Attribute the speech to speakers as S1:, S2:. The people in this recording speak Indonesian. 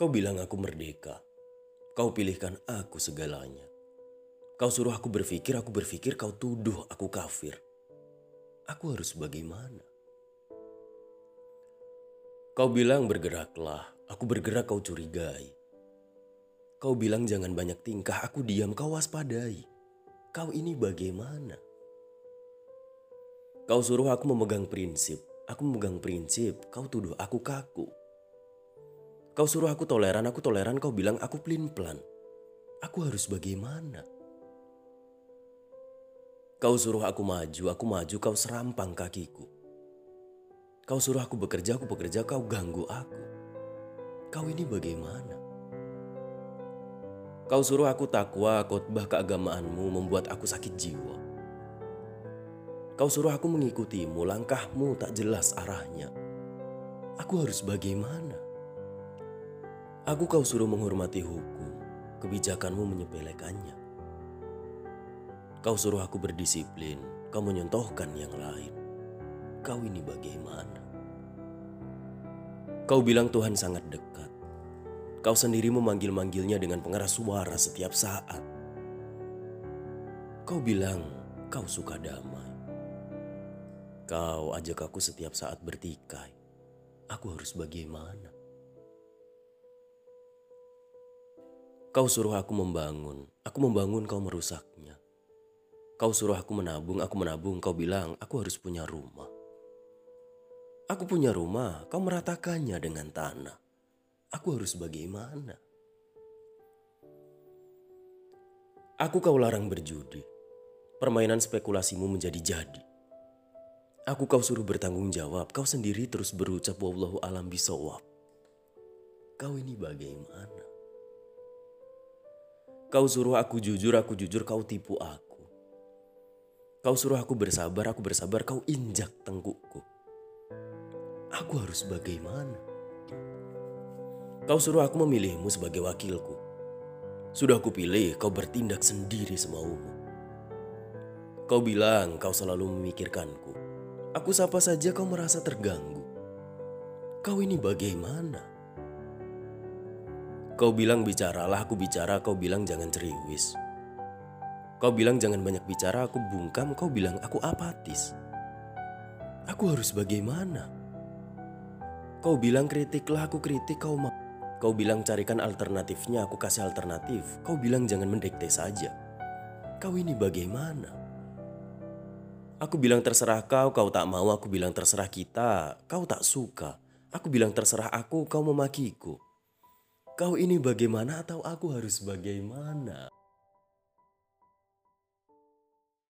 S1: Kau bilang aku merdeka. Kau pilihkan aku segalanya. Kau suruh aku berpikir, aku berpikir, kau tuduh aku kafir. Aku harus bagaimana? Kau bilang bergeraklah, aku bergerak kau curigai. Kau bilang jangan banyak tingkah, aku diam, kau waspadai. Kau ini bagaimana? Kau suruh aku memegang prinsip, aku memegang prinsip, kau tuduh aku kaku. Kau suruh aku toleran, aku toleran, kau bilang aku pelin-pelan. Aku harus bagaimana? Kau suruh aku maju, aku maju, kau serampang kakiku. Kau suruh aku bekerja, aku bekerja, kau ganggu aku. Kau ini bagaimana? Kau suruh aku takwa, khotbah keagamaanmu membuat aku sakit jiwa. Kau suruh aku mengikutimu, langkahmu tak jelas arahnya. Aku harus bagaimana? Aku kau suruh menghormati hukum, kebijakanmu menyepelekannya. Kau suruh aku berdisiplin, kau menyontohkan yang lain. Kau ini bagaimana? Kau bilang Tuhan sangat dekat. Kau sendiri memanggil-manggilnya dengan pengeras suara setiap saat. Kau bilang kau suka damai. Kau ajak aku setiap saat bertikai. Aku harus bagaimana? Kau suruh aku membangun, aku membangun kau merusaknya. Kau suruh aku menabung, aku menabung, kau bilang aku harus punya rumah. Aku punya rumah, kau meratakannya dengan tanah. Aku harus bagaimana? Aku kau larang berjudi. Permainan spekulasimu menjadi jadi. Aku kau suruh bertanggung jawab, kau sendiri terus berucap wallahu alam bisawab. Kau ini bagaimana? Kau suruh aku jujur, aku jujur, kau tipu aku. Kau suruh aku bersabar, aku bersabar, kau injak tengkukku. Aku harus bagaimana? Kau suruh aku memilihmu sebagai wakilku. Sudah aku pilih, kau bertindak sendiri semaumu. Kau bilang kau selalu memikirkanku. Aku sapa saja kau merasa terganggu. Kau ini bagaimana? Kau bilang bicaralah, aku bicara, kau bilang jangan ceriwis. Kau bilang jangan banyak bicara, aku bungkam, kau bilang aku apatis. Aku harus bagaimana? Kau bilang kritiklah, aku kritik, kau mau. Kau bilang carikan alternatifnya, aku kasih alternatif. Kau bilang jangan mendekte saja. Kau ini bagaimana? Aku bilang terserah kau, kau tak mau. Aku bilang terserah kita, kau tak suka. Aku bilang terserah aku, kau memakiku. Kau ini bagaimana atau aku harus bagaimana?